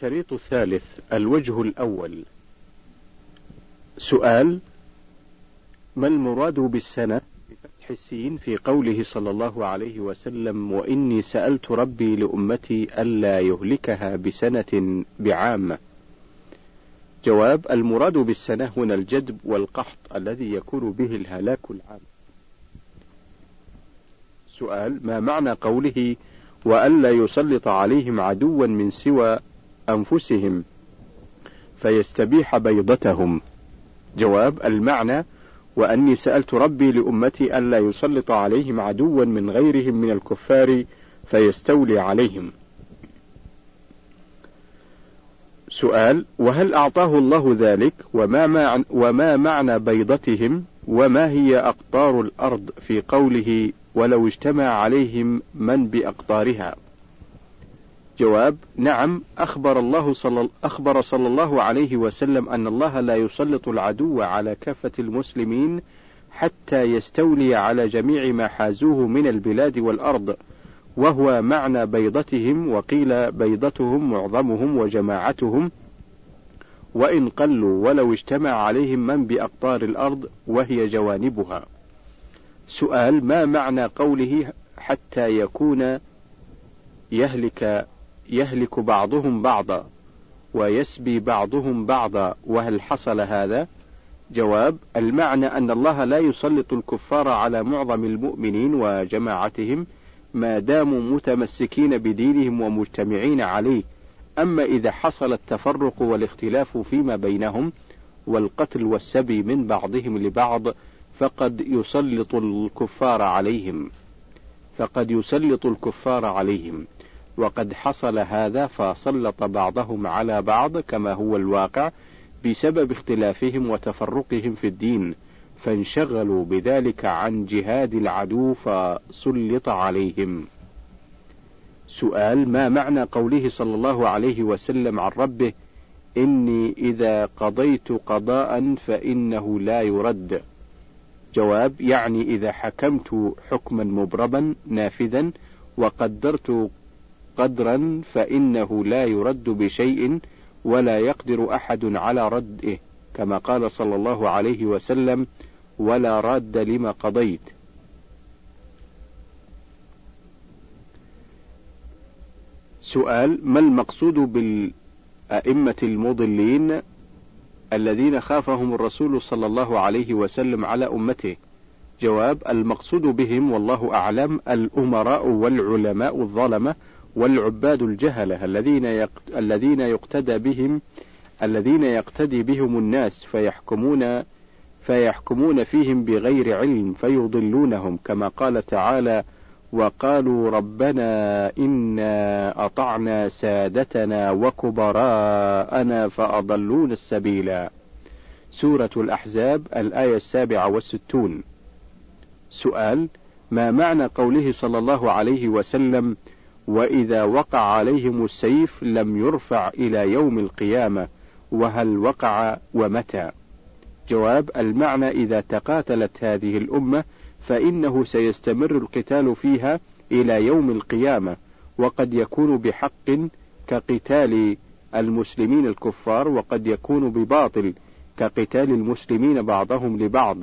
الشريط الثالث الوجه الأول. سؤال ما المراد بالسنة؟ بفتح السين في قوله صلى الله عليه وسلم وإني سألت ربي لأمتي ألا يهلكها بسنة بعامة. جواب المراد بالسنة هنا الجدب والقحط الذي يكون به الهلاك العام. سؤال ما معنى قوله وألا يسلط عليهم عدوا من سوى أنفسهم فيستبيح بيضتهم. جواب المعنى وأني سألت ربي لأمتي ألا يسلط عليهم عدوا من غيرهم من الكفار فيستولي عليهم. سؤال وهل أعطاه الله ذلك؟ وما, معنى وما معنى بيضتهم؟ وما هي أقطار الأرض في قوله ولو اجتمع عليهم من بأقطارها؟ جواب نعم أخبر الله صلى أخبر صلى الله عليه وسلم أن الله لا يسلط العدو على كافة المسلمين حتى يستولي على جميع ما حازوه من البلاد والأرض وهو معنى بيضتهم وقيل بيضتهم معظمهم وجماعتهم وإن قلوا ولو اجتمع عليهم من بأقطار الأرض وهي جوانبها. سؤال ما معنى قوله حتى يكون يهلك يهلك بعضهم بعضا ويسبي بعضهم بعضا. وهل حصل هذا؟ جواب المعنى أن الله لا يسلط الكفار على معظم المؤمنين وجماعتهم ما داموا متمسكين بدينهم ومجتمعين عليه. أما إذا حصل التفرق والاختلاف فيما بينهم والقتل والسبي من بعضهم لبعض فقد يسلط الكفار عليهم. فقد يسلط الكفار عليهم. وقد حصل هذا فسلط بعضهم على بعض كما هو الواقع بسبب اختلافهم وتفرقهم في الدين فانشغلوا بذلك عن جهاد العدو فسلط عليهم. سؤال ما معنى قوله صلى الله عليه وسلم عن ربه إني إذا قضيت قضاء فإنه لا يرد جواب يعني إذا حكمت حكما مبرما نافذا وقدرت قدرا فإنه لا يرد بشيء ولا يقدر أحد على رده كما قال صلى الله عليه وسلم ولا راد لما قضيت. سؤال ما المقصود بالأئمة المضلين الذين خافهم الرسول صلى الله عليه وسلم على أمته؟ جواب المقصود بهم والله أعلم الأمراء والعلماء الظلمة والعباد الجهلة الذين الذين يقتدى بهم الذين يقتدي بهم الناس فيحكمون فيحكمون فيهم بغير علم فيضلونهم كما قال تعالى وقالوا ربنا إنا أطعنا سادتنا وكبراءنا فأضلون السبيلا. سورة الأحزاب الآية السابعة والستون. سؤال ما معنى قوله صلى الله عليه وسلم وإذا وقع عليهم السيف لم يرفع إلى يوم القيامة وهل وقع ومتى؟ جواب المعنى إذا تقاتلت هذه الأمة فإنه سيستمر القتال فيها إلى يوم القيامة وقد يكون بحق كقتال المسلمين الكفار وقد يكون بباطل كقتال المسلمين بعضهم لبعض.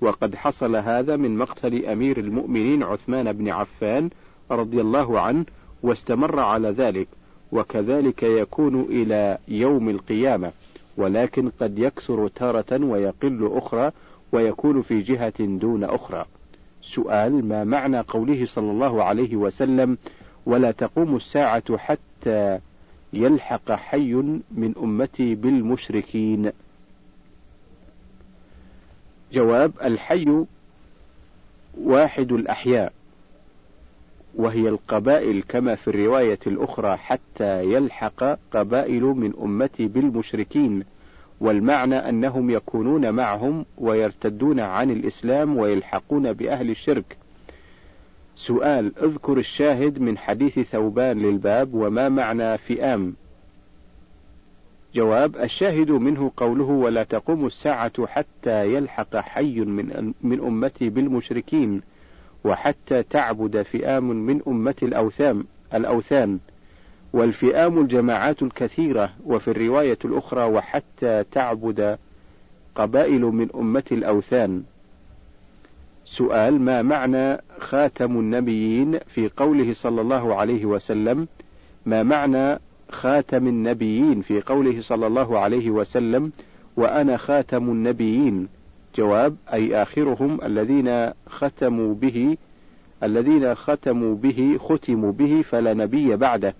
وقد حصل هذا من مقتل أمير المؤمنين عثمان بن عفان رضي الله عنه واستمر على ذلك وكذلك يكون إلى يوم القيامة ولكن قد يكثر تارة ويقل أخرى ويكون في جهة دون أخرى. سؤال ما معنى قوله صلى الله عليه وسلم ولا تقوم الساعة حتى يلحق حي من أمتي بالمشركين جواب الحي واحد الأحياء. وهي القبائل كما في الرواية الأخرى حتى يلحق قبائل من أمتي بالمشركين والمعنى أنهم يكونون معهم ويرتدون عن الإسلام ويلحقون بأهل الشرك. سؤال اذكر الشاهد من حديث ثوبان للباب وما معنى فئام؟ جواب الشاهد منه قوله ولا تقوم الساعة حتى يلحق حي من, من أمتي بالمشركين وحتى تعبد فئام من أمة الأوثان الأوثان والفئام الجماعات الكثيرة وفي الرواية الأخرى وحتى تعبد قبائل من أمة الأوثان. سؤال ما معنى خاتم النبيين في قوله صلى الله عليه وسلم؟ ما معنى خاتم النبيين في قوله صلى الله عليه وسلم؟ وأنا خاتم النبيين. جواب أي آخرهم الذين ختموا به الذين ختموا به ختموا به فلا نبي بعده.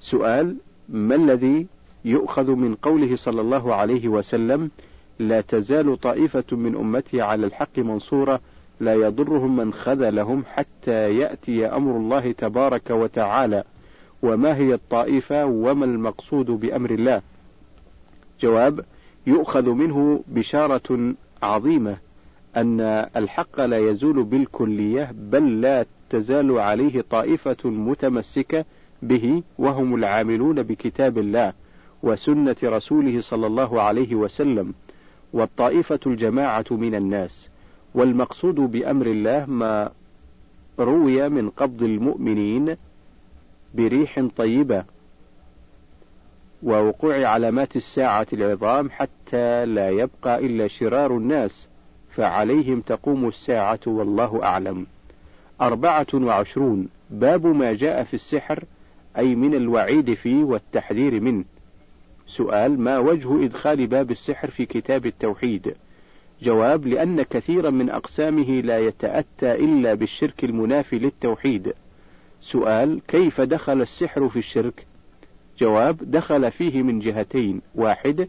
سؤال ما الذي يؤخذ من قوله صلى الله عليه وسلم لا تزال طائفة من أمتي على الحق منصورة لا يضرهم من خذلهم حتى يأتي أمر الله تبارك وتعالى وما هي الطائفة وما المقصود بأمر الله؟ جواب يؤخذ منه بشارة عظيمة أن الحق لا يزول بالكلية بل لا تزال عليه طائفة متمسكة به وهم العاملون بكتاب الله وسنة رسوله صلى الله عليه وسلم والطائفة الجماعة من الناس. والمقصود بأمر الله ما روي من قبض المؤمنين بريح طيبة. ووقوع علامات الساعة العظام حتى لا يبقى إلا شرار الناس فعليهم تقوم الساعة والله أعلم. أربعة وعشرون باب ما جاء في السحر أي من الوعيد فيه والتحذير منه. سؤال ما وجه إدخال باب السحر في كتاب التوحيد؟ جواب لأن كثيرا من أقسامه لا يتأتى إلا بالشرك المنافي للتوحيد. سؤال كيف دخل السحر في الشرك؟ جواب دخل فيه من جهتين. واحد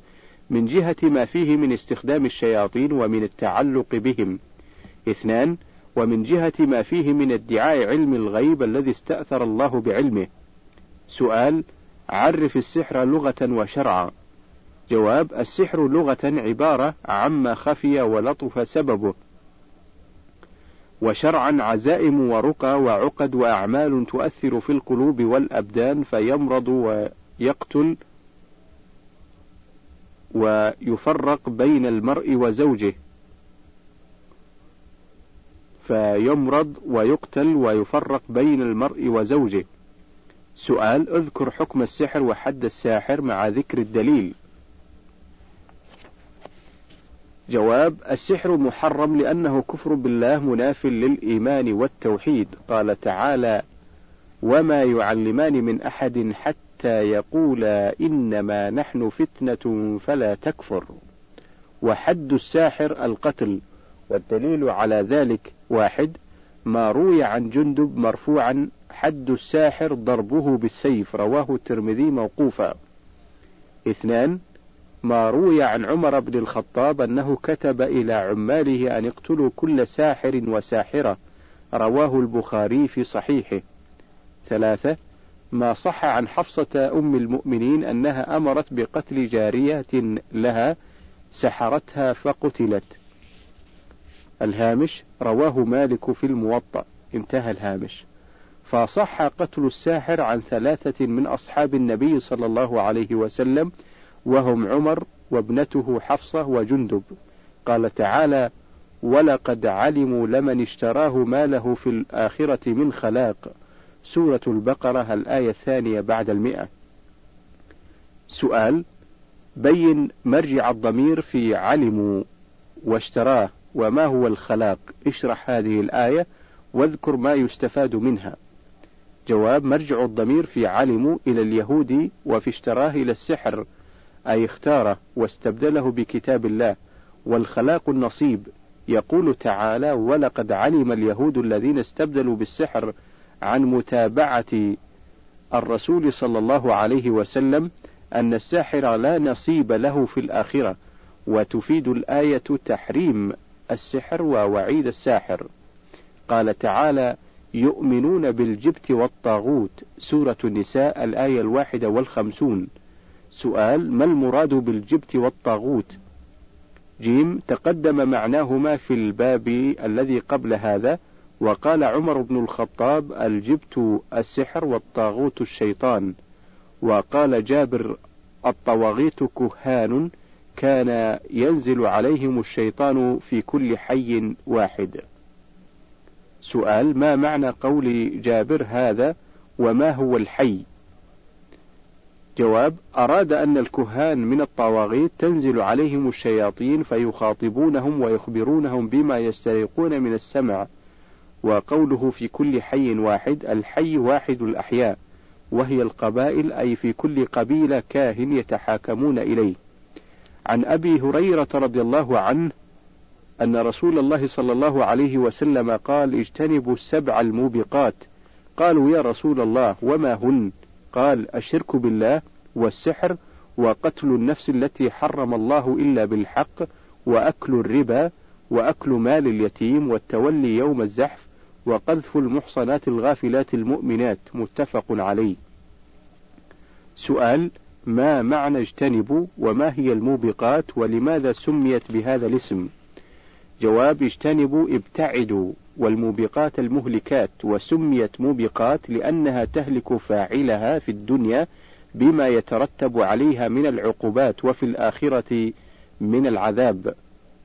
من جهة ما فيه من استخدام الشياطين ومن التعلق بهم. اثنان ومن جهة ما فيه من ادعاء علم الغيب الذي استأثر الله بعلمه. سؤال عرف السحر لغة وشرعا. جواب السحر لغة عبارة عما خفي ولطف سببه. وشرعا عزائم ورقى وعقد وأعمال تؤثر في القلوب والأبدان فيمرض ويقتل ويفرق بين المرء وزوجه. فيمرض ويقتل ويفرق بين المرء وزوجه. سؤال اذكر حكم السحر وحد الساحر مع ذكر الدليل. جواب السحر محرم لأنه كفر بالله مناف للإيمان والتوحيد. قال تعالى وما يعلمان من أحد حتى يقولا إنما نحن فتنة فلا تكفر. وحد الساحر القتل والدليل على ذلك واحد ما روي عن جندب مرفوعا حد الساحر ضربه بالسيف رواه الترمذي موقوفا. اثنان ما روي عن عمر بن الخطاب أنه كتب إلى عماله أن يقتلوا كل ساحر وساحرة رواه البخاري في صحيحه. ثلاثة ما صح عن حفصة أم المؤمنين أنها أمرت بقتل جارية لها سحرتها فقتلت. الهامش رواه مالك في الموطأ. انتهى الهامش. فصح قتل الساحر عن ثلاثة من أصحاب النبي صلى الله عليه وسلم وهم عمر وابنته حفصة وجندب. قال تعالى ولقد علموا لمن اشتراه ما له في الآخرة من خلاق سورة البقرة الآية الثانية بعد المئة. سؤال بين مرجع الضمير في علموا واشتراه وما هو الخلاق؟ اشرح هذه الآية واذكر ما يستفاد منها. جواب مرجع الضمير في علموا إلى اليهود وفي اشتراه إلى السحر أي اختاره واستبدله بكتاب الله. والخلاق النصيب يقول تعالى ولقد علم اليهود الذين استبدلوا بالسحر عن متابعة الرسول صلى الله عليه وسلم أن الساحر لا نصيب له في الآخرة وتفيد الآية تحريم السحر ووعيد الساحر. قال تعالى يؤمنون بالجبت والطاغوت سورة النساء الآية الواحدة والخمسون. سؤال ما المراد بالجبت والطاغوت؟ جيم تقدم معناهما في الباب الذي قبل هذا وقال عمر بن الخطاب الجبت السحر والطاغوت الشيطان. وقال جابر الطواغيت كهان كان ينزل عليهم الشيطان في كل حي واحد. سؤال ما معنى قول جابر هذا وما هو الحي؟ جواب أراد أن الكهان من الطواغيت تنزل عليهم الشياطين فيخاطبونهم ويخبرونهم بما يسترقون من السمع. وقوله في كل حي واحد الحي واحد الأحياء وهي القبائل أي في كل قبيلة كاهن يتحاكمون إليه. عن أبي هريرة رضي الله عنه أن رسول الله صلى الله عليه وسلم قال اجتنبوا السبع الموبقات قالوا يا رسول الله وما هن؟ قال الشرك بالله والسحر وقتل النفس التي حرم الله إلا بالحق وأكل الربا وأكل مال اليتيم والتولي يوم الزحف وقذف المحصنات الغافلات المؤمنات متفق عليه. سؤال ما معنى اجتنبوا وما هي الموبقات ولماذا سميت بهذا الاسم؟ جواب اجتنبوا ابتعدوا والموبقات المهلكات وسميت موبقات لأنها تهلك فاعلها في الدنيا بما يترتب عليها من العقوبات وفي الآخرة من العذاب.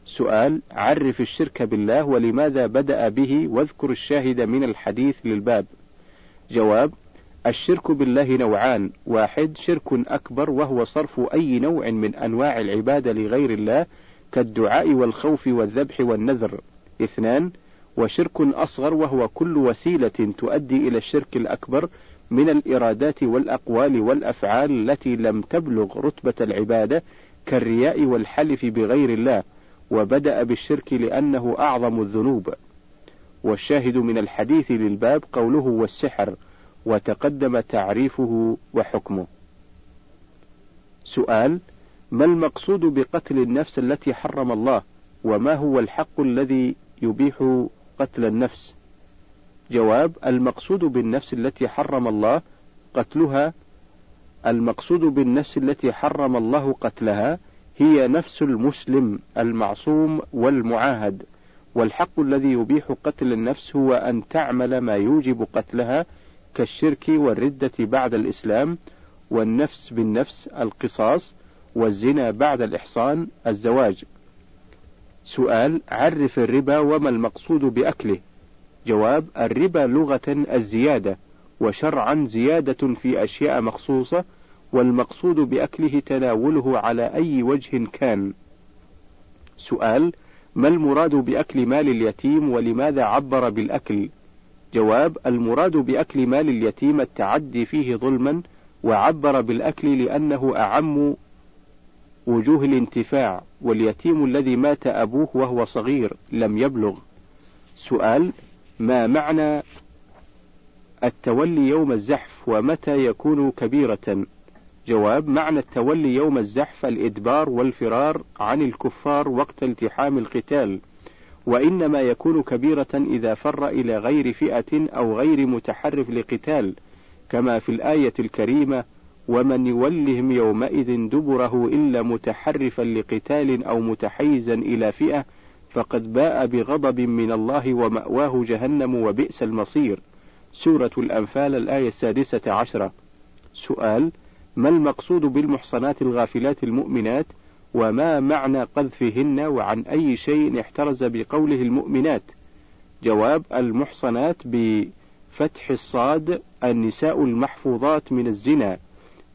سؤال عرف الشرك بالله ولماذا بدأ به؟ واذكر الشاهد من الحديث للباب. جواب الشرك بالله نوعان. واحد شرك أكبر وهو صرف أي نوع من أنواع العبادة لغير الله كالدعاء والخوف والذبح والنذر. اثنان وشرك أصغر وهو كل وسيلة تؤدي إلى الشرك الأكبر من الإرادات والأقوال والأفعال التي لم تبلغ رتبة العبادة كالرياء والحلف بغير الله. وبدأ بالشرك لأنه أعظم الذنوب. والشاهد من الحديث للباب قوله والسحر وتقدم تعريفه وحكمه. سؤال ما المقصود بقتل النفس التي حرم الله؟ وما هو الحق الذي يبيح قتل النفس؟ جواب المقصود بالنفس التي حرم الله قتلها المقصود بالنفس التي حرم الله قتلها هي نفس المسلم المعصوم والمعاهد والحق الذي يبيح قتل النفس هو أن تعمل ما يوجب قتلها كالشرك والردة بعد الإسلام والنفس بالنفس القصاص والزنا بعد الإحصان الزواج. سؤال عرف الربا وما المقصود بأكله؟ جواب الربا لغة الزيادة وشرعا زيادة في أشياء مخصوصة والمقصود بأكله تناوله على أي وجه كان. سؤال ما المراد بأكل مال اليتيم ولماذا عبر بالأكل؟ جواب المراد بأكل مال اليتيم التعدي فيه ظلما وعبر بالأكل لأنه أعم وجوه الانتفاع واليتيم الذي مات أبوه وهو صغير لم يبلغ. سؤال ما معنى التولي يوم الزحف ومتى يكون كبيرة؟ جواب معنى التولي يوم الزحف الإدبار والفرار عن الكفار وقت التحام القتال. وإنما يكون كبيرة إذا فر إلى غير فئة أو غير متحرف لقتال كما في الآية الكريمة ومن يولهم يومئذ دبره إلا متحرفا لقتال أو متحيزا إلى فئة فقد باء بغضب من الله ومأواه جهنم وبئس المصير. سورة الأنفال الآية السادسة عشرة. سؤال ما المقصود بالمحصنات الغافلات المؤمنات وما معنى قذفهن وعن أي شيء احترز بقوله المؤمنات؟ جواب المحصنات بفتح الصاد النساء المحفوظات من الزنا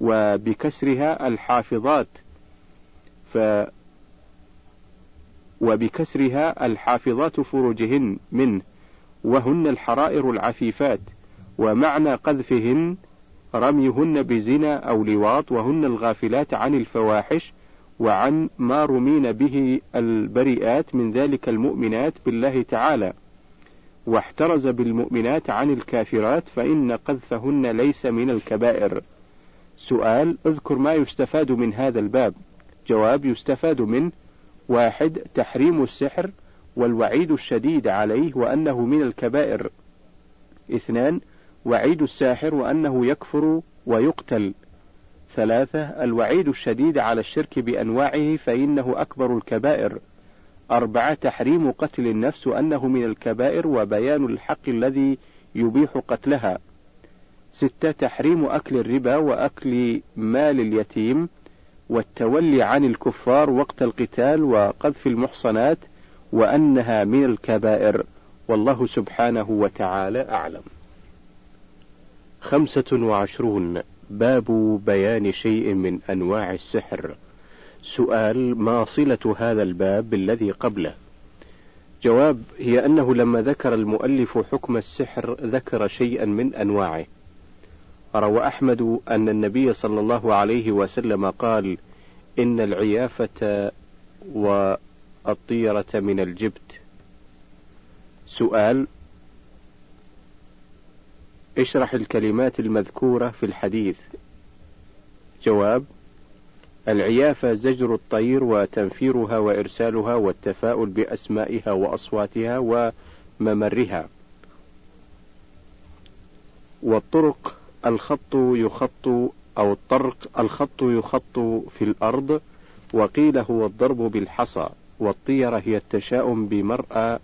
وبكسرها الحافظات. ف وبكسرها الحافظات فروجهن منه وهن الحرائر العفيفات. ومعنى قذفهن رميهن بزنا أو لواط وهن الغافلات عن الفواحش وعن ما رمين به البريئات من ذلك المؤمنات بالله تعالى. واحترز بالمؤمنات عن الكافرات فإن قذفهن ليس من الكبائر. سؤال اذكر ما يستفاد من هذا الباب. جواب يستفاد منه واحد تحريم السحر والوعيد الشديد عليه وأنه من الكبائر. اثنان وعيد الساحر وأنه يكفر ويقتل. ثلاثة الوعيد الشديد على الشرك بأنواعه فإنه أكبر الكبائر. أربعة تحريم قتل النفس وأنه من الكبائر وبيان الحق الذي يبيح قتلها. ستة تحريم أكل الربا وأكل مال اليتيم والتولي عن الكفار وقت القتال وقذف المحصنات وأنها من الكبائر. والله سبحانه وتعالى أعلم. خمسة وعشرون باب بيان شيء من أنواع السحر. سؤال ما صلة هذا الباب بالذي قبله؟ جواب هي أنه لما ذكر المؤلف حكم السحر ذكر شيئا من أنواعه. روى أحمد أن النبي صلى الله عليه وسلم قال إن العيافة والطيرة من الجبت. سؤال اشرح الكلمات المذكورة في الحديث. جواب العيافة زجر الطير وتنفيرها وإرسالها والتفاؤل بأسمائها وأصواتها وممرها. والطرق الخط يخط أو الطرق الخط يخط في الأرض وقيل هو الضرب بالحصى والطيرة هي التشاؤم بمرأى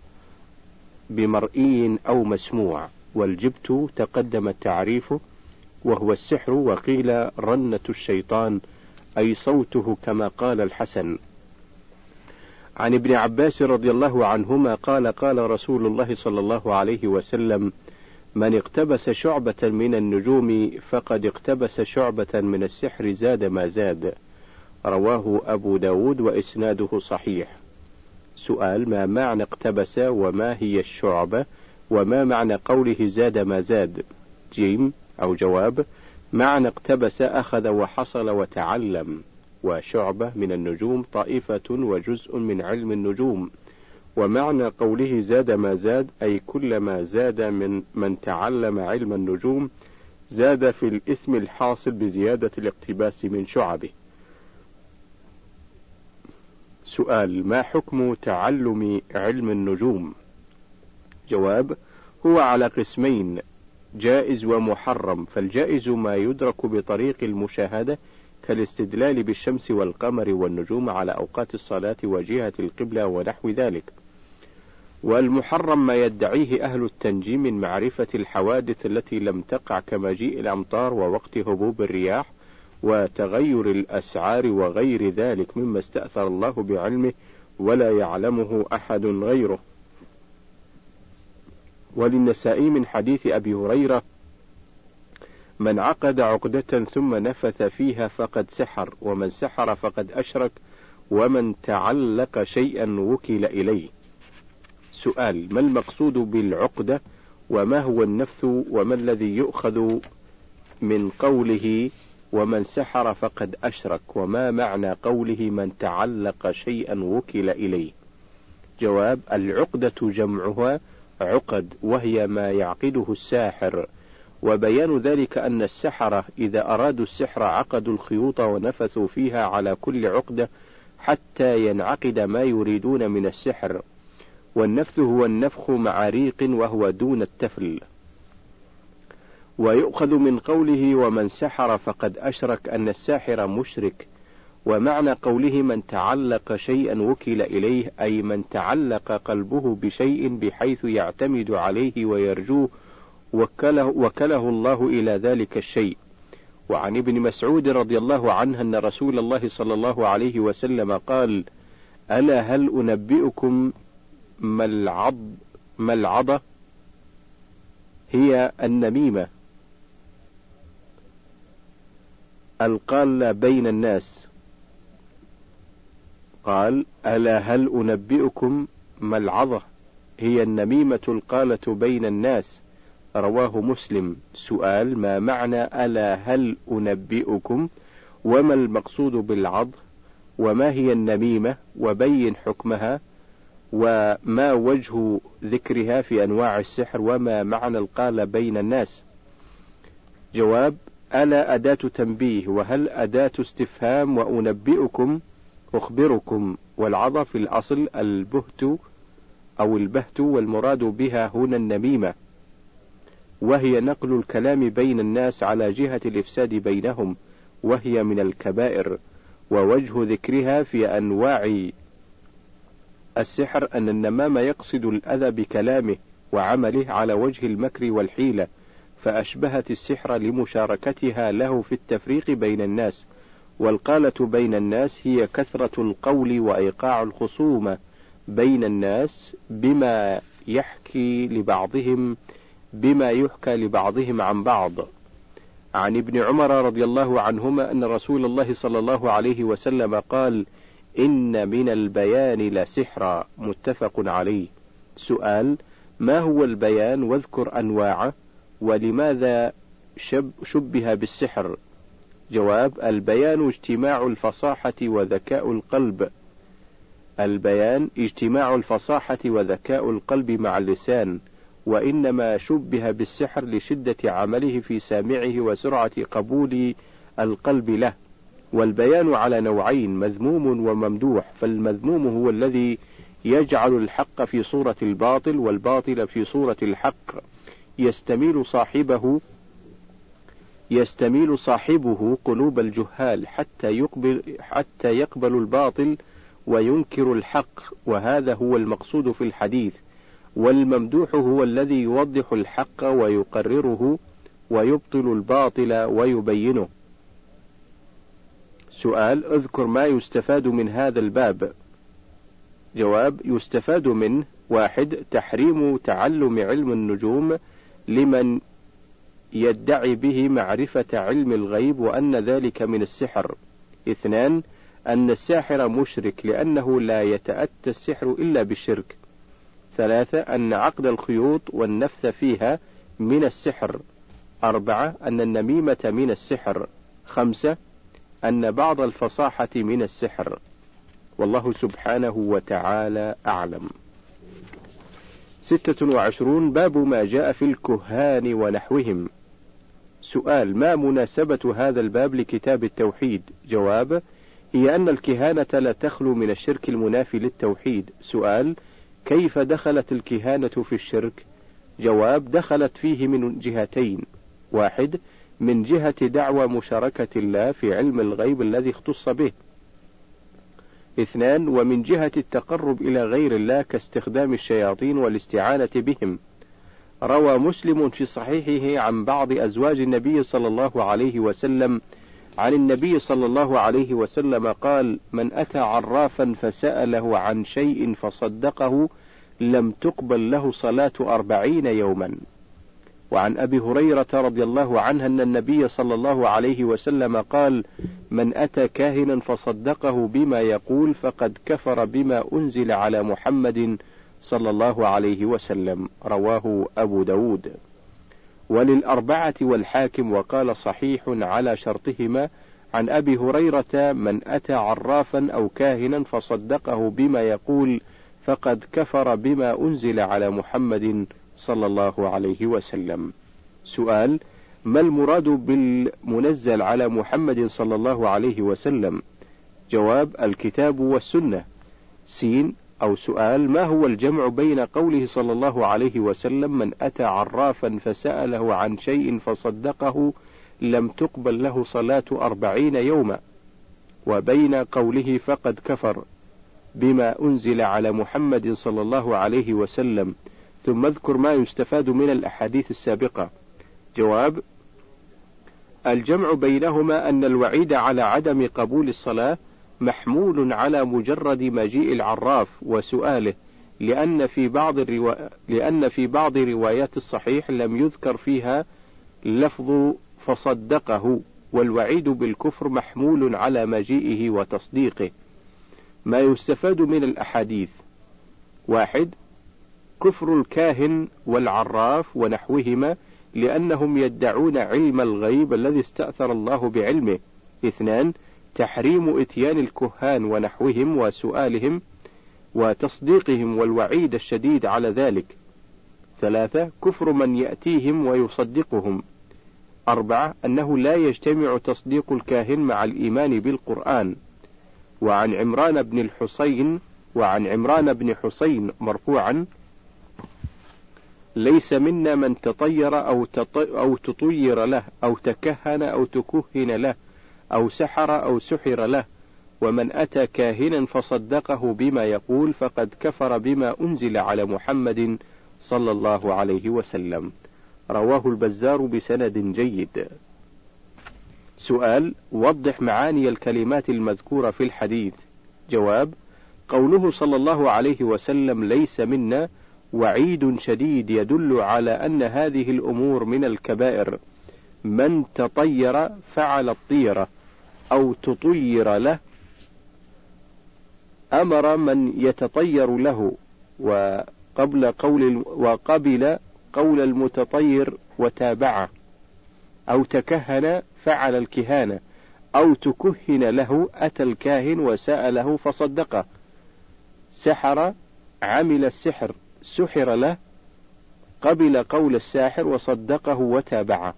بمرئي أو مسموع. والجبت تقدم التعريف وهو السحر وقيل رنة الشيطان أي صوته كما قال الحسن. عن ابن عباس رضي الله عنهما قال قال رسول الله صلى الله عليه وسلم من اقتبس شعبة من النجوم فقد اقتبس شعبة من السحر زاد ما زاد رواه أبو داود وإسناده صحيح. سؤال ما معنى اقتبس وما هي الشعبة؟ وما معنى قوله زاد ما زاد؟ جيم أو جواب معنى اقتبس أخذ وحصل وتعلم. وشعبة من النجوم طائفة وجزء من علم النجوم. ومعنى قوله زاد ما زاد أي كلما زاد من من تعلم علم النجوم زاد في الإثم الحاصل بزيادة الاقتباس من شعبه. سؤال ما حكم تعلم علم النجوم؟ جواب هو على قسمين جائز ومحرم. فالجائز ما يدرك بطريق المشاهدة كالاستدلال بالشمس والقمر والنجوم على أوقات الصلاة وجهة القبلة ونحو ذلك. والمحرم ما يدعيه أهل التنجيم من معرفة الحوادث التي لم تقع كمجيء الأمطار ووقت هبوب الرياح وتغير الأسعار وغير ذلك مما استأثر الله بعلمه ولا يعلمه أحد غيره. وللنسائي من حديث أبي هريرة من عقد عقدة ثم نفث فيها فقد سحر ومن سحر فقد أشرك ومن تعلق شيئا وكل إليه. سؤال ما المقصود بالعقدة وما هو النفث وما الذي يؤخذ من قوله ومن سحر فقد أشرك وما معنى قوله من تعلق شيئا وكل إليه جواب العقدة جمعها عقد وهي ما يعقده الساحر. وبيان ذلك أن السحرة إذا أرادوا السحر عقدوا الخيوط ونفثوا فيها على كل عقدة حتى ينعقد ما يريدون من السحر. والنفث هو النفخ مع ريق وهو دون التفل. ويؤخذ من قوله ومن سحر فقد أشرك أن الساحر مشرك. ومعنى قوله من تعلق شيئا وكل إليه أي من تعلق قلبه بشيء بحيث يعتمد عليه ويرجوه وكله, وكله الله إلى ذلك الشيء. وعن ابن مسعود رضي الله عنه أن رسول الله صلى الله عليه وسلم قال ألا هل أنبئكم ما العض ما العضة؟ هي النميمة. القال بين الناس. قال ألا هل أنبئكم ما العظة؟ هي النميمة القالة بين الناس. رواه مسلم. سؤال ما معنى ألا هل أنبئكم وما المقصود بالعض وما هي النميمة؟ وبين حكمها؟ وما وجه ذكرها في أنواع السحر؟ وما معنى القال بين الناس؟ جواب ألا أداة تنبيه وهل أداة استفهام وأنبئكم أخبركم والعضى في الأصل البهت أو البهت والمراد بها هنا النميمة وهي نقل الكلام بين الناس على جهة الإفساد بينهم وهي من الكبائر ووجه ذكرها في أنواع السحر أن النمام يقصد الأذى بكلامه وعمله على وجه المكر والحيلة فأشبهت السحر لمشاركتها له في التفريق بين الناس. والقالة بين الناس هي كثرة القول وإيقاع الخصومة بين الناس بما يحكي لبعضهم بما يحكى لبعضهم عن بعض. عن ابن عمر رضي الله عنهما أن رسول الله صلى الله عليه وسلم قال إن من البيان لسحرا متفق عليه. سؤال ما هو البيان؟ واذكر أنواعه ولماذا شب شبه بالسحر؟ جواب البيان اجتماع الفصاحة وذكاء القلب. البيان اجتماع الفصاحة وذكاء القلب مع اللسان وإنما شبه بالسحر لشدة عمله في سامعه وسرعة قبول القلب له. والبيان على نوعين مذموم وممدوح فالمذموم هو الذي يجعل الحق في صورة الباطل والباطل في صورة الحق. يستميل صاحبه يستميل صاحبه قلوب الجهال حتى يقبل حتى يقبل الباطل وينكر الحق وهذا هو المقصود في الحديث. والممدوح هو الذي يوضح الحق ويقرره ويبطل الباطل ويبينه. سؤال اذكر ما يستفاد من هذا الباب. جواب يستفاد منه. واحد تحريم تعلم علم النجوم لمن يدعي به معرفة علم الغيب وأن ذلك من السحر. اثنان أن الساحر مشرك لأنه لا يتأتى السحر إلا بالشرك. ثلاثة أن عقد الخيوط والنفث فيها من السحر. أربعة أن النميمة من السحر. خمسة أن بعض الفصاحة من السحر. والله سبحانه وتعالى أعلم. ستة وعشرون باب ما جاء في الكهان ونحوهم سؤال ما مناسبة هذا الباب لكتاب التوحيد؟ جواب هي أن الكهانة لا تخلو من الشرك المنافي للتوحيد. سؤال كيف دخلت الكهانة في الشرك؟ جواب دخلت فيه من جهتين. واحد من جهة دعوى مشاركة الله في علم الغيب الذي اختص به. اثنان ومن جهة التقرب إلى غير الله كاستخدام الشياطين والاستعانة بهم. روى مسلم في صحيحه عن بعض أزواج النبي صلى الله عليه وسلم عن النبي صلى الله عليه وسلم قال من أتى عرافا فسأله عن شيء فصدقه لم تقبل له صلاة أربعين يوما. وعن أبي هريرة رضي الله عنه أن النبي صلى الله عليه وسلم قال من أتى كاهنا فصدقه بما يقول فقد كفر بما أنزل على محمد صلى الله عليه وسلم رواه أبو داود وللأربعة والحاكم وقال صحيح على شرطهما عن أبي هريرة من أتى عرافا أو كاهنا فصدقه بما يقول فقد كفر بما أنزل على محمد صلى الله عليه وسلم. سؤال: ما المراد بالمنزل على محمد صلى الله عليه وسلم؟ جواب: الكتاب والسنة. سين أو سؤال: ما هو الجمع بين قوله صلى الله عليه وسلم: من أتى عرافا فسأله عن شيء فصدقه لم تقبل له صلاة أربعين يوما، وبين قوله فقد كفر بما أنزل على محمد صلى الله عليه وسلم ثم اذكر ما يستفاد من الأحاديث السابقة. جواب: الجمع بينهما أن الوعيد على عدم قبول الصلاة محمول على مجرد مجيء العراف وسؤاله، لأن في بعض الروا... لأن في بعض روايات الصحيح لم يذكر فيها لفظ فصدقه، والوعيد بالكفر محمول على مجيئه وتصديقه. ما يستفاد من الأحاديث: واحد كفر الكاهن والعراف ونحوهما لأنهم يدعون علم الغيب الذي استأثر الله بعلمه. اثنان تحريم إتيان الكهان ونحوهم وسؤالهم وتصديقهم والوعيد الشديد على ذلك. ثلاثة كفر من يأتيهم ويصدقهم. أربعة أنه لا يجتمع تصديق الكاهن مع الإيمان بالقرآن. وعن عمران بن الحسين وعن عمران بن حسين مرفوعا ليس منا من تطير أو, أو تطير له أو تكهن أو تكهن له أو سحر أو سحر له ومن أتى كاهنا فصدقه بما يقول فقد كفر بما أنزل على محمد صلى الله عليه وسلم. رواه البزار بسند جيد. سؤال وضح معاني الكلمات المذكورة في الحديث. جواب قوله صلى الله عليه وسلم ليس منا وعيد شديد يدل على أن هذه الأمور من الكبائر. من تطير فعل الطيرة. أو تطير له أمر من يتطير له وقبل قول وقبل قول المتطير وتابعه أو تكهن فعل الكهانة أو تكهن له أتى الكاهن وسأله فصدقه. سحر عمل السحر سحر له قبل قول الساحر وصدقه وتابعه.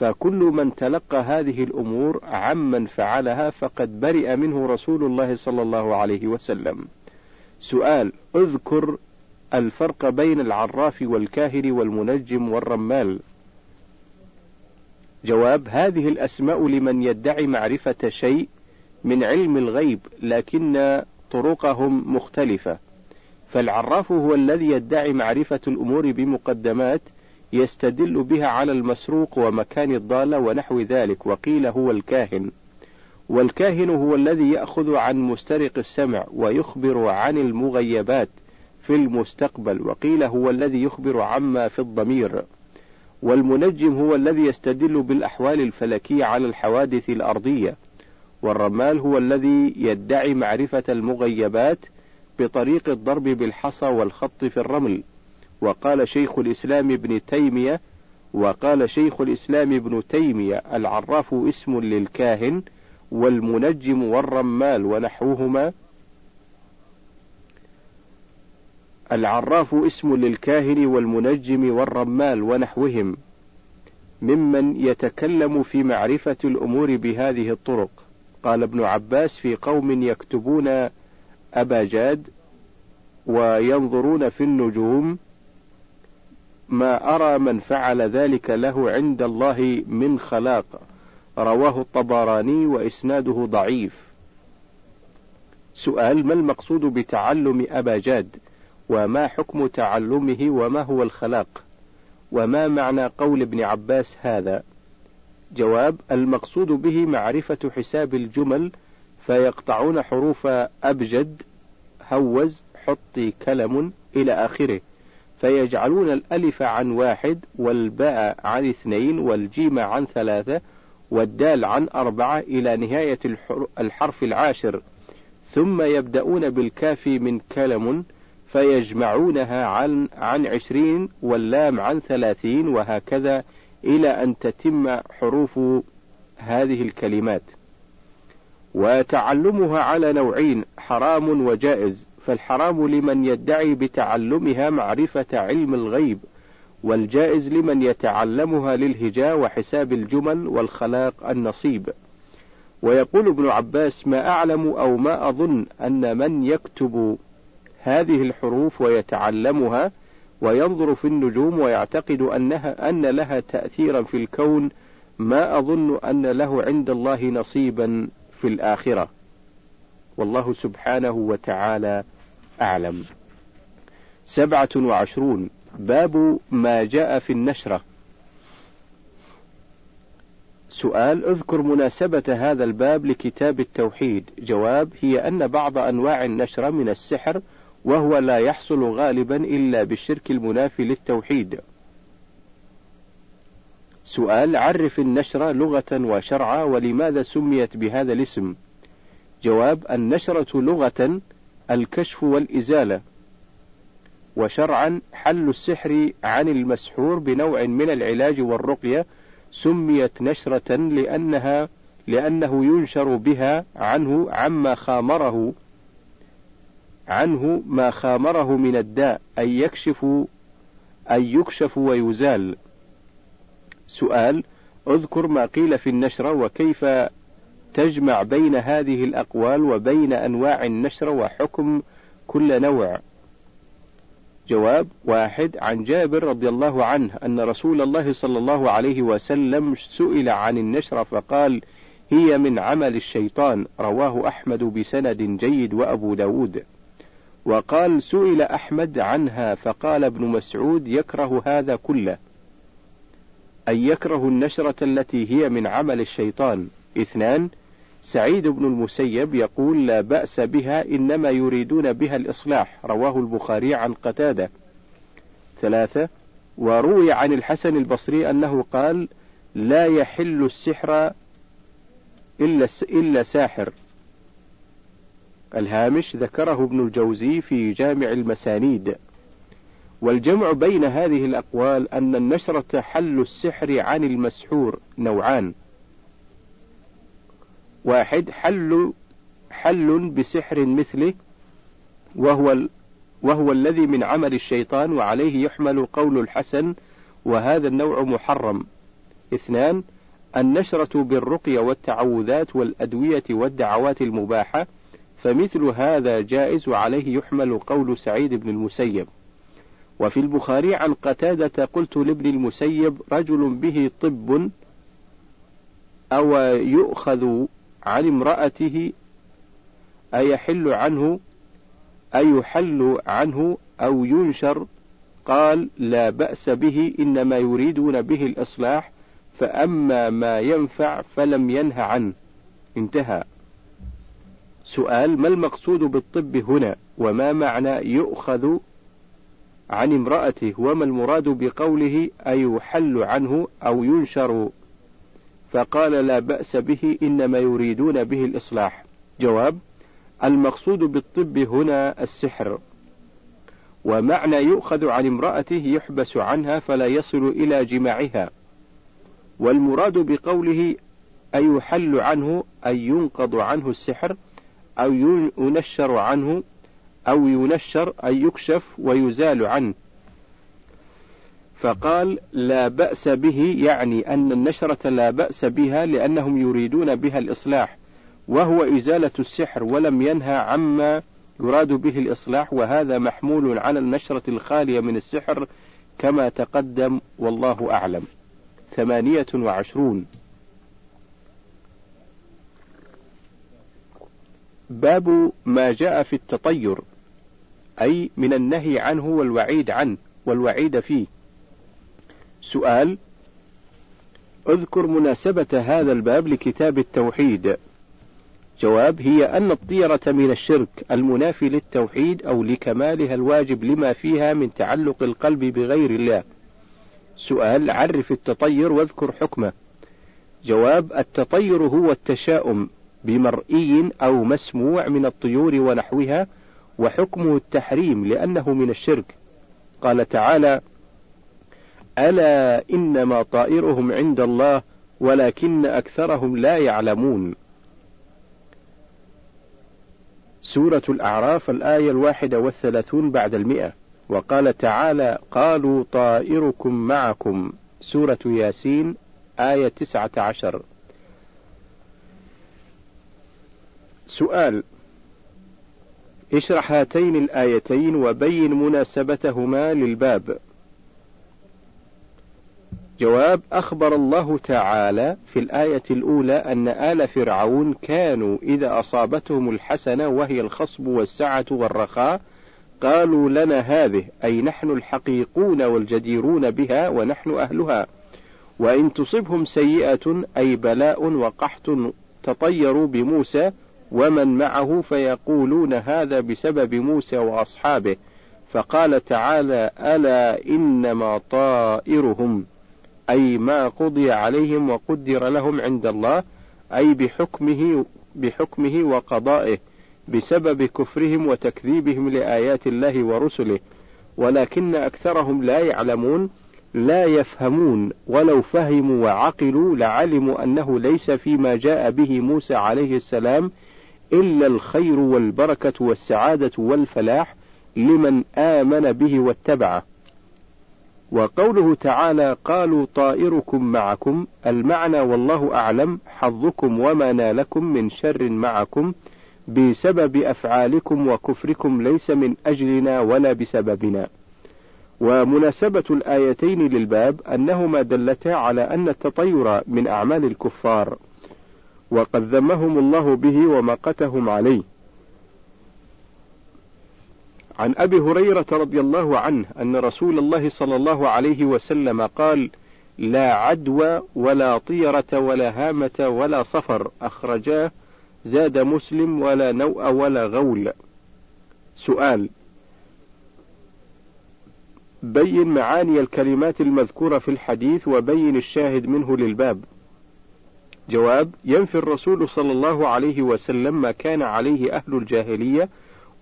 فكل من تلقى هذه الأمور عمن فعلها فقد برئ منه رسول الله صلى الله عليه وسلم. سؤال اذكر الفرق بين العراف والكاهن والمنجم والرمال. جواب هذه الأسماء لمن يدعي معرفة شيء من علم الغيب لكن طرقهم مختلفة. فالعراف هو الذي يدعي معرفة الأمور بمقدمات يستدل بها على المسروق ومكان الضالة ونحو ذلك وقيل هو الكاهن. والكاهن هو الذي يأخذ عن مسترق السمع ويخبر عن المغيبات في المستقبل وقيل هو الذي يخبر عما في الضمير. والمنجم هو الذي يستدل بالأحوال الفلكية على الحوادث الأرضية. والرمال هو الذي يدعي معرفة المغيبات بطريق الضرب بالحصى والخط في الرمل. وقال شيخ الإسلام ابن تيمية وقال شيخ الإسلام ابن تيمية العراف اسم للكاهن والمنجم والرمال ونحوهما. العراف اسم للكاهن والمنجم والرمال ونحوهم ممن يتكلم في معرفة الأمور بهذه الطرق. قال ابن عباس في قوم يكتبون أبا جاد وينظرون في النجوم ما أرى من فعل ذلك له عند الله من خلاق. رواه الطبراني وإسناده ضعيف. سؤال ما المقصود بتعلم أبا جاد؟ وما حكم تعلمه؟ وما هو الخلاق؟ وما معنى قول ابن عباس هذا؟ جواب المقصود به معرفة حساب الجمل فيقطعون حروف أبجد هوز حطي كلم إلى آخره. فيجعلون الألف عن واحد والباء عن اثنين والجيم عن ثلاثة والدال عن أربعة إلى نهاية الحرف العاشر. ثم يبدأون بالكاف من كلم فيجمعونها عن عن عشرين واللام عن ثلاثين وهكذا إلى أن تتم حروف هذه الكلمات. وتعلمها على نوعين حرام وجائز. فالحرام لمن يدعي بتعلمها معرفة علم الغيب والجائز لمن يتعلمها للهجاء وحساب الجمل والخلاق النصيب. ويقول ابن عباس ما أعلم أو ما أظن أن من يكتب هذه الحروف ويتعلمها وينظر في النجوم ويعتقد أنها أن لها تأثيرا في الكون ما أظن أن له عند الله نصيبا في الآخرة. والله سبحانه وتعالى أعلم. سبعة وعشرون. باب ما جاء في النشرة. سؤال اذكر مناسبة هذا الباب لكتاب التوحيد. جواب هي أن بعض أنواع النشرة من السحر وهو لا يحصل غالبا إلا بالشرك المنافي للتوحيد. سؤال عرف النشرة لغة وشرعا ولماذا سميت بهذا الاسم؟ جواب النشرة لغة الكشف والإزالة. وشرعا حل السحر عن المسحور بنوع من العلاج والرقية سميت نشرة لأنها لأنه ينشر بها عنه عما خامره عنه ما خامره من الداء أي يكشف أي يكشف ويزال. سؤال اذكر ما قيل في النشرة وكيف تجمع بين هذه الأقوال وبين أنواع النشرة وحكم كل نوع. جواب واحد عن جابر رضي الله عنه أن رسول الله صلى الله عليه وسلم سئل عن النشرة فقال هي من عمل الشيطان. رواه أحمد بسند جيد وأبو داود. وقال سئل أحمد عنها فقال ابن مسعود يكره هذا كله. أي يكره النشرة التي هي من عمل الشيطان. اثنان سعيد بن المسيب يقول لا بأس بها إنما يريدون بها الإصلاح رواه البخاري عن قتادة. ثلاثة وروي عن الحسن البصري أنه قال لا يحل السحر إلا إلا ساحر. الهامش ذكره ابن الجوزي في جامع المسانيد. والجمع بين هذه الأقوال أن النشرة حل السحر عن المسحور نوعان. واحد حل حل بسحر مثله وهو وهو الذي من عمل الشيطان وعليه يحمل قول الحسن وهذا النوع محرم. اثنان النشرة بالرقية والتعوذات والأدوية والدعوات المباحة فمثل هذا جائز وعليه يحمل قول سعيد بن المسيب. وفي البخاري عن قتادة قلت لابن المسيب رجل به طب أو يؤخذ عن امرأته أيحل عنه أيحل عنه أو ينشر؟ قال لا بأس به إنما يريدون به الإصلاح فأما ما ينفع فلم ينه عنه. انتهى. سؤال ما المقصود بالطب هنا؟ وما معنى يؤخذ عن امرأته؟ وما المراد بقوله أيحل عنه أو ينشر؟ فقال لا بأس به إنما يريدون به الإصلاح. جواب المقصود بالطب هنا السحر. ومعنى يؤخذ عن امرأته يحبس عنها فلا يصل إلى جماعها. والمراد بقوله أيحل عنه أي ينقض عنه السحر أو ينشر عنه أو ينشر أي يكشف ويزال عنه. فقال لا بأس به يعني أن النشرة لا بأس بها لأنهم يريدون بها الإصلاح وهو إزالة السحر ولم ينهى عما يراد به الإصلاح وهذا محمول على النشرة الخالية من السحر كما تقدم والله أعلم. ثمانية وعشرون. باب ما جاء في التطير أي من النهي عنه والوعيد عنه والوعيد فيه. سؤال. اذكر مناسبة هذا الباب لكتاب التوحيد. جواب هي أن الطيرة من الشرك المنافي للتوحيد أو لكمالها الواجب لما فيها من تعلق القلب بغير الله. سؤال عرف التطير واذكر حكمه. جواب التطير هو التشاؤم بمرئي أو مسموع من الطيور ونحوها وحكمه التحريم لأنه من الشرك. قال تعالى ألا إنما طائرهم عند الله ولكن أكثرهم لا يعلمون. سورة الأعراف الآية الواحدة والثلاثون بعد المئة. وقال تعالى قالوا طائركم معكم. سورة ياسين آية تسعة عشر. سؤال اشرح هاتين الآيتين وبين مناسبتهما للباب. جواب أخبر الله تعالى في الآية الأولى أن آل فرعون كانوا إذا أصابتهم الحسنة وهي الخصب والسعة والرخاء قالوا لنا هذه أي نحن الحقيقون والجديرون بها ونحن أهلها. وإن تصبهم سيئة أي بلاء وقحط تطيروا بموسى ومن معه فيقولون هذا بسبب موسى وأصحابه. فقال تعالى ألا إنما طائرهم؟ أي ما قضي عليهم وقدر لهم عند الله أي بحكمه بحكمه وقضائه بسبب كفرهم وتكذيبهم لآيات الله ورسله. ولكن أكثرهم لا يعلمون لا يفهمون ولو فهموا وعقلوا لعلموا أنه ليس فيما جاء به موسى عليه السلام إلا الخير والبركة والسعادة والفلاح لمن آمن به واتبعه. وقوله تعالى قالوا طائركم معكم المعنى والله أعلم حظكم وما نالكم من شر معكم بسبب أفعالكم وكفركم ليس من أجلنا ولا بسببنا. ومناسبة الآيتين للباب أنهما دلتا على أن التطير من أعمال الكفار وقد ذمهم الله به ومقتهم عليه. عن أبي هريرة رضي الله عنه أن رسول الله صلى الله عليه وسلم قال لا عدوى ولا طيرة ولا هامة ولا صفر أخرجاه زاد مسلم ولا نوء ولا غول سؤال بين معاني الكلمات المذكورة في الحديث وبين الشاهد منه للباب. جواب: ينفي الرسول صلى الله عليه وسلم ما كان عليه أهل الجاهلية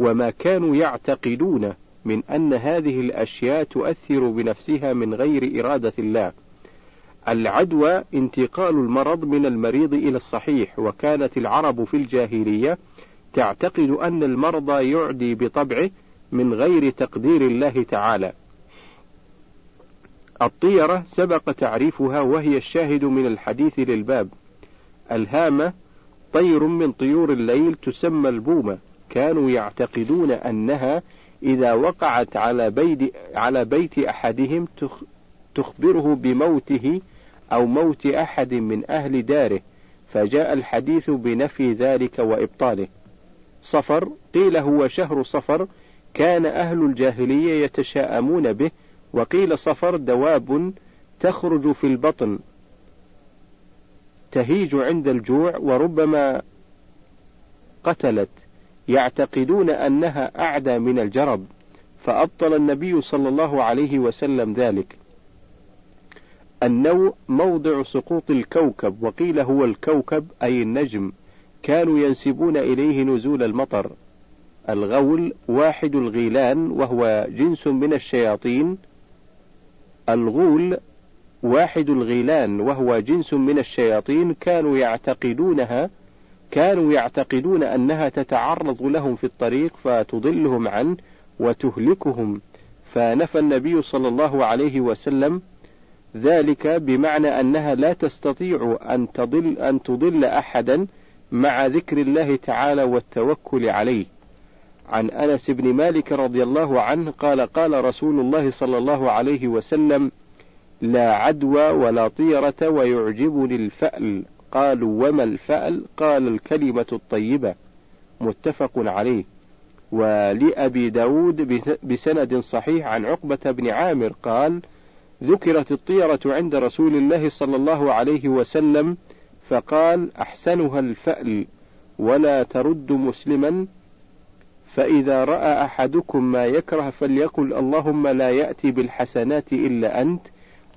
وما كانوا يعتقدون من أن هذه الأشياء تؤثر بنفسها من غير إرادة الله. العدوى انتقال المرض من المريض إلى الصحيح، وكانت العرب في الجاهلية تعتقد أن المرض يعدي بطبعه من غير تقدير الله تعالى. الطيرة سبق تعريفها وهي الشاهد من الحديث للباب. الهامة طير من طيور الليل تسمى البومة، كانوا يعتقدون أنها إذا وقعت على بيت على بيت أحدهم تخبره بموته أو موت أحد من أهل داره، فجاء الحديث بنفي ذلك وإبطاله. صفر قيل هو شهر صفر كان أهل الجاهلية يتشاءمون به وقيل صفر دواب تخرج في البطن تهيج عند الجوع وربما قتلت يعتقدون أنها أعدى من الجرب فأبطل النبي صلى الله عليه وسلم ذلك. النوء موضع سقوط الكوكب وقيل هو الكوكب أي النجم كانوا ينسبون إليه نزول المطر. الغول واحد الغيلان وهو جنس من الشياطين. الغول واحد الغيلان وهو جنس من الشياطين كانوا يعتقدونها كانوا يعتقدون أنها تتعرض لهم في الطريق فتضلهم عنه وتهلكهم فنفى النبي صلى الله عليه وسلم ذلك بمعنى أنها لا تستطيع أن تضل أن تضل أحدا مع ذكر الله تعالى والتوكل عليه. عن أنس بن مالك رضي الله عنه قال قال رسول الله صلى الله عليه وسلم: لا عدوى ولا طيرة ويعجبني الفأل قالوا وما الفأل؟ قال الكلمة الطيبة متفق عليه. ولأبي داود بسند صحيح عن عقبة بن عامر قال ذكرت الطيرة عند رسول الله صلى الله عليه وسلم فقال أحسنها الفأل ولا ترد مسلما فإذا رأى أحدكم ما يكره فليقل اللهم لا يأتي بالحسنات إلا أنت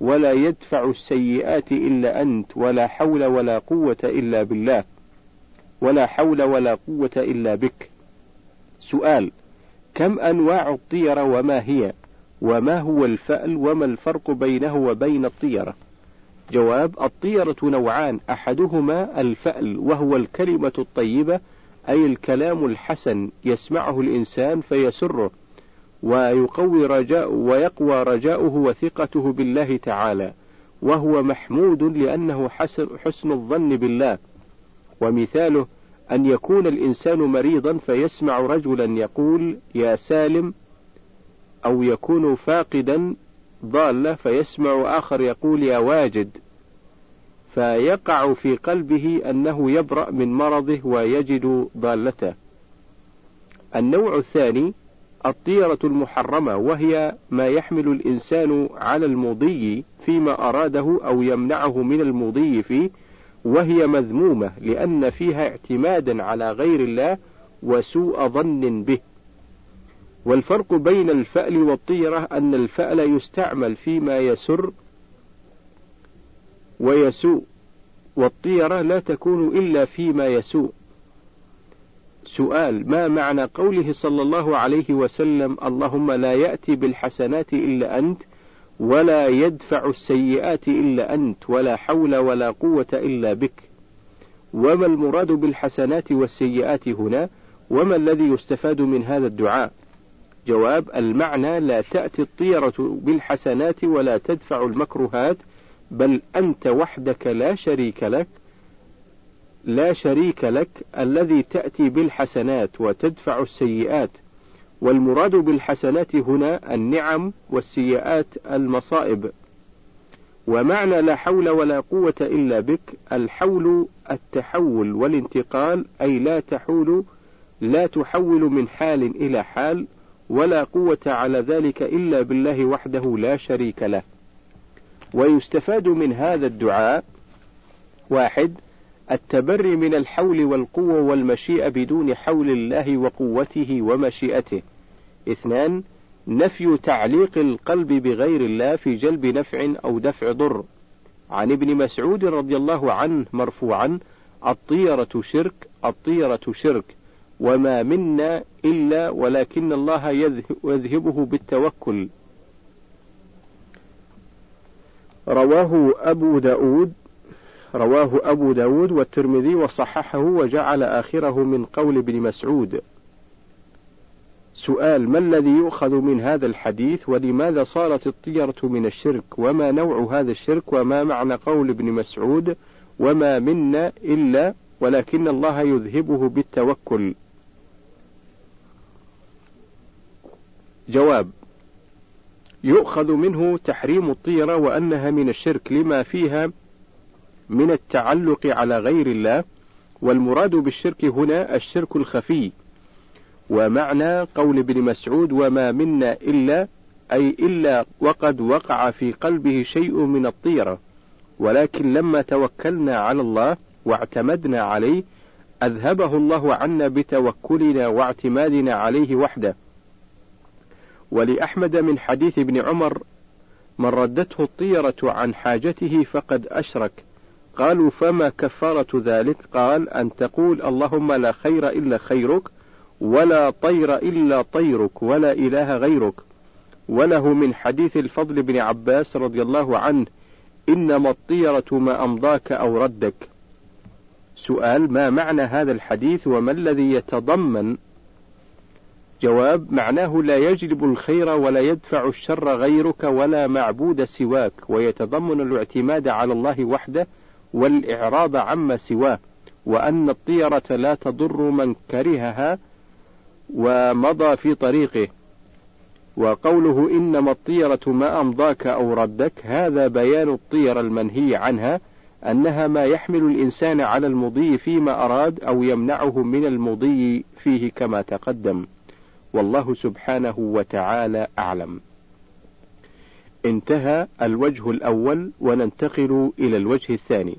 ولا يدفع السيئات إلا أنت ولا حول ولا قوة إلا بالله ولا حول ولا قوة إلا بك. سؤال كم أنواع الطيرة وما هي؟ وما هو الفأل؟ وما الفرق بينه وبين الطيرة جواب الطيرة نوعان أحدهما الفأل وهو الكلمة الطيبة أي الكلام الحسن يسمعه الإنسان فيسره. ويقوي رجاء ويقوى رجاؤه وثقته بالله تعالى وهو محمود لأنه حسن, الظن بالله. ومثاله أن يكون الإنسان مريضا فيسمع رجلا يقول يا سالم أو يكون فاقدا ضالة فيسمع آخر يقول يا واجد. فيقع في قلبه أنه يبرأ من مرضه ويجد ضالته. النوع الثاني الطيرة المحرمة وهي ما يحمل الإنسان على المضي فيما أراده أو يمنعه من المضي فيه وهي مذمومة لأن فيها اعتمادا على غير الله وسوء ظن به. والفرق بين الفأل والطيرة أن الفأل يستعمل فيما يسر ويسوء والطيرة لا تكون إلا فيما يسوء. سؤال ما معنى قوله صلى الله عليه وسلم اللهم لا يأتي بالحسنات إلا أنت ولا يدفع السيئات إلا أنت ولا حول ولا قوة إلا بك؟ وما المراد بالحسنات والسيئات هنا؟ وما الذي يستفاد من هذا الدعاء؟ جواب المعنى لا تأتي الطيرة بالحسنات ولا تدفع المكروهات بل أنت وحدك لا شريك لك. لا شريك لك الذي تأتي بالحسنات وتدفع السيئات والمراد بالحسنات هنا النعم والسيئات المصائب. ومعنى لا حول ولا قوة إلا بك الحول التحول والانتقال أي لا تحول لا تحول من حال إلى حال ولا قوة على ذلك إلا بالله وحده لا شريك له. ويستفاد من هذا الدعاء واحد التبري من الحول والقوة والمشيئة بدون حول الله وقوته ومشيئته. اثنان نفي تعليق القلب بغير الله في جلب نفع أو دفع ضر عن ابن مسعود رضي الله عنه مرفوعا الطيرة شرك الطيرة شرك وما منا إلا ولكن الله يذهبه بالتوكل رواه أبو داود رواه أبو داود والترمذي وصححه وجعل آخره من قول ابن مسعود. سؤال ما الذي يؤخذ من هذا الحديث ولماذا صارت الطيرة من الشرك؟ وما نوع هذا الشرك؟ وما معنى قول ابن مسعود؟ وما منا إلا ولكن الله يذهبه بالتوكل. جواب يؤخذ منه تحريم الطيرة وأنها من الشرك لما فيها من التعلق على غير الله والمراد بالشرك هنا الشرك الخفي. ومعنى قول ابن مسعود وما منا إلا أي إلا وقد وقع في قلبه شيء من الطيرة. ولكن لما توكلنا على الله واعتمدنا عليه أذهبه الله عنا بتوكلنا واعتمادنا عليه وحده. ولأحمد من حديث ابن عمر من ردته الطيرة عن حاجته فقد أشرك. قالوا فما كفارة ذلك؟ قال أن تقول اللهم لا خير إلا خيرك ولا طير إلا طيرك ولا إله غيرك. وله من حديث الفضل بن عباس رضي الله عنه إنما الطيرة ما أمضاك أو ردك. سؤال ما معنى هذا الحديث وما الذي يتضمن؟ جواب معناه لا يجلب الخير ولا يدفع الشر غيرك ولا معبود سواك ويتضمن الاعتماد على الله وحده والإعراض عما سواه وأن الطيرة لا تضر من كرهها ومضى في طريقه. وقوله إنما الطيرة ما أمضاك أو ردك هذا بيان الطيرة المنهي عنها أنها ما يحمل الإنسان على المضي فيما أراد أو يمنعه من المضي فيه كما تقدم. والله سبحانه وتعالى أعلم. انتهى الوجه الأول وننتقل إلى الوجه الثاني.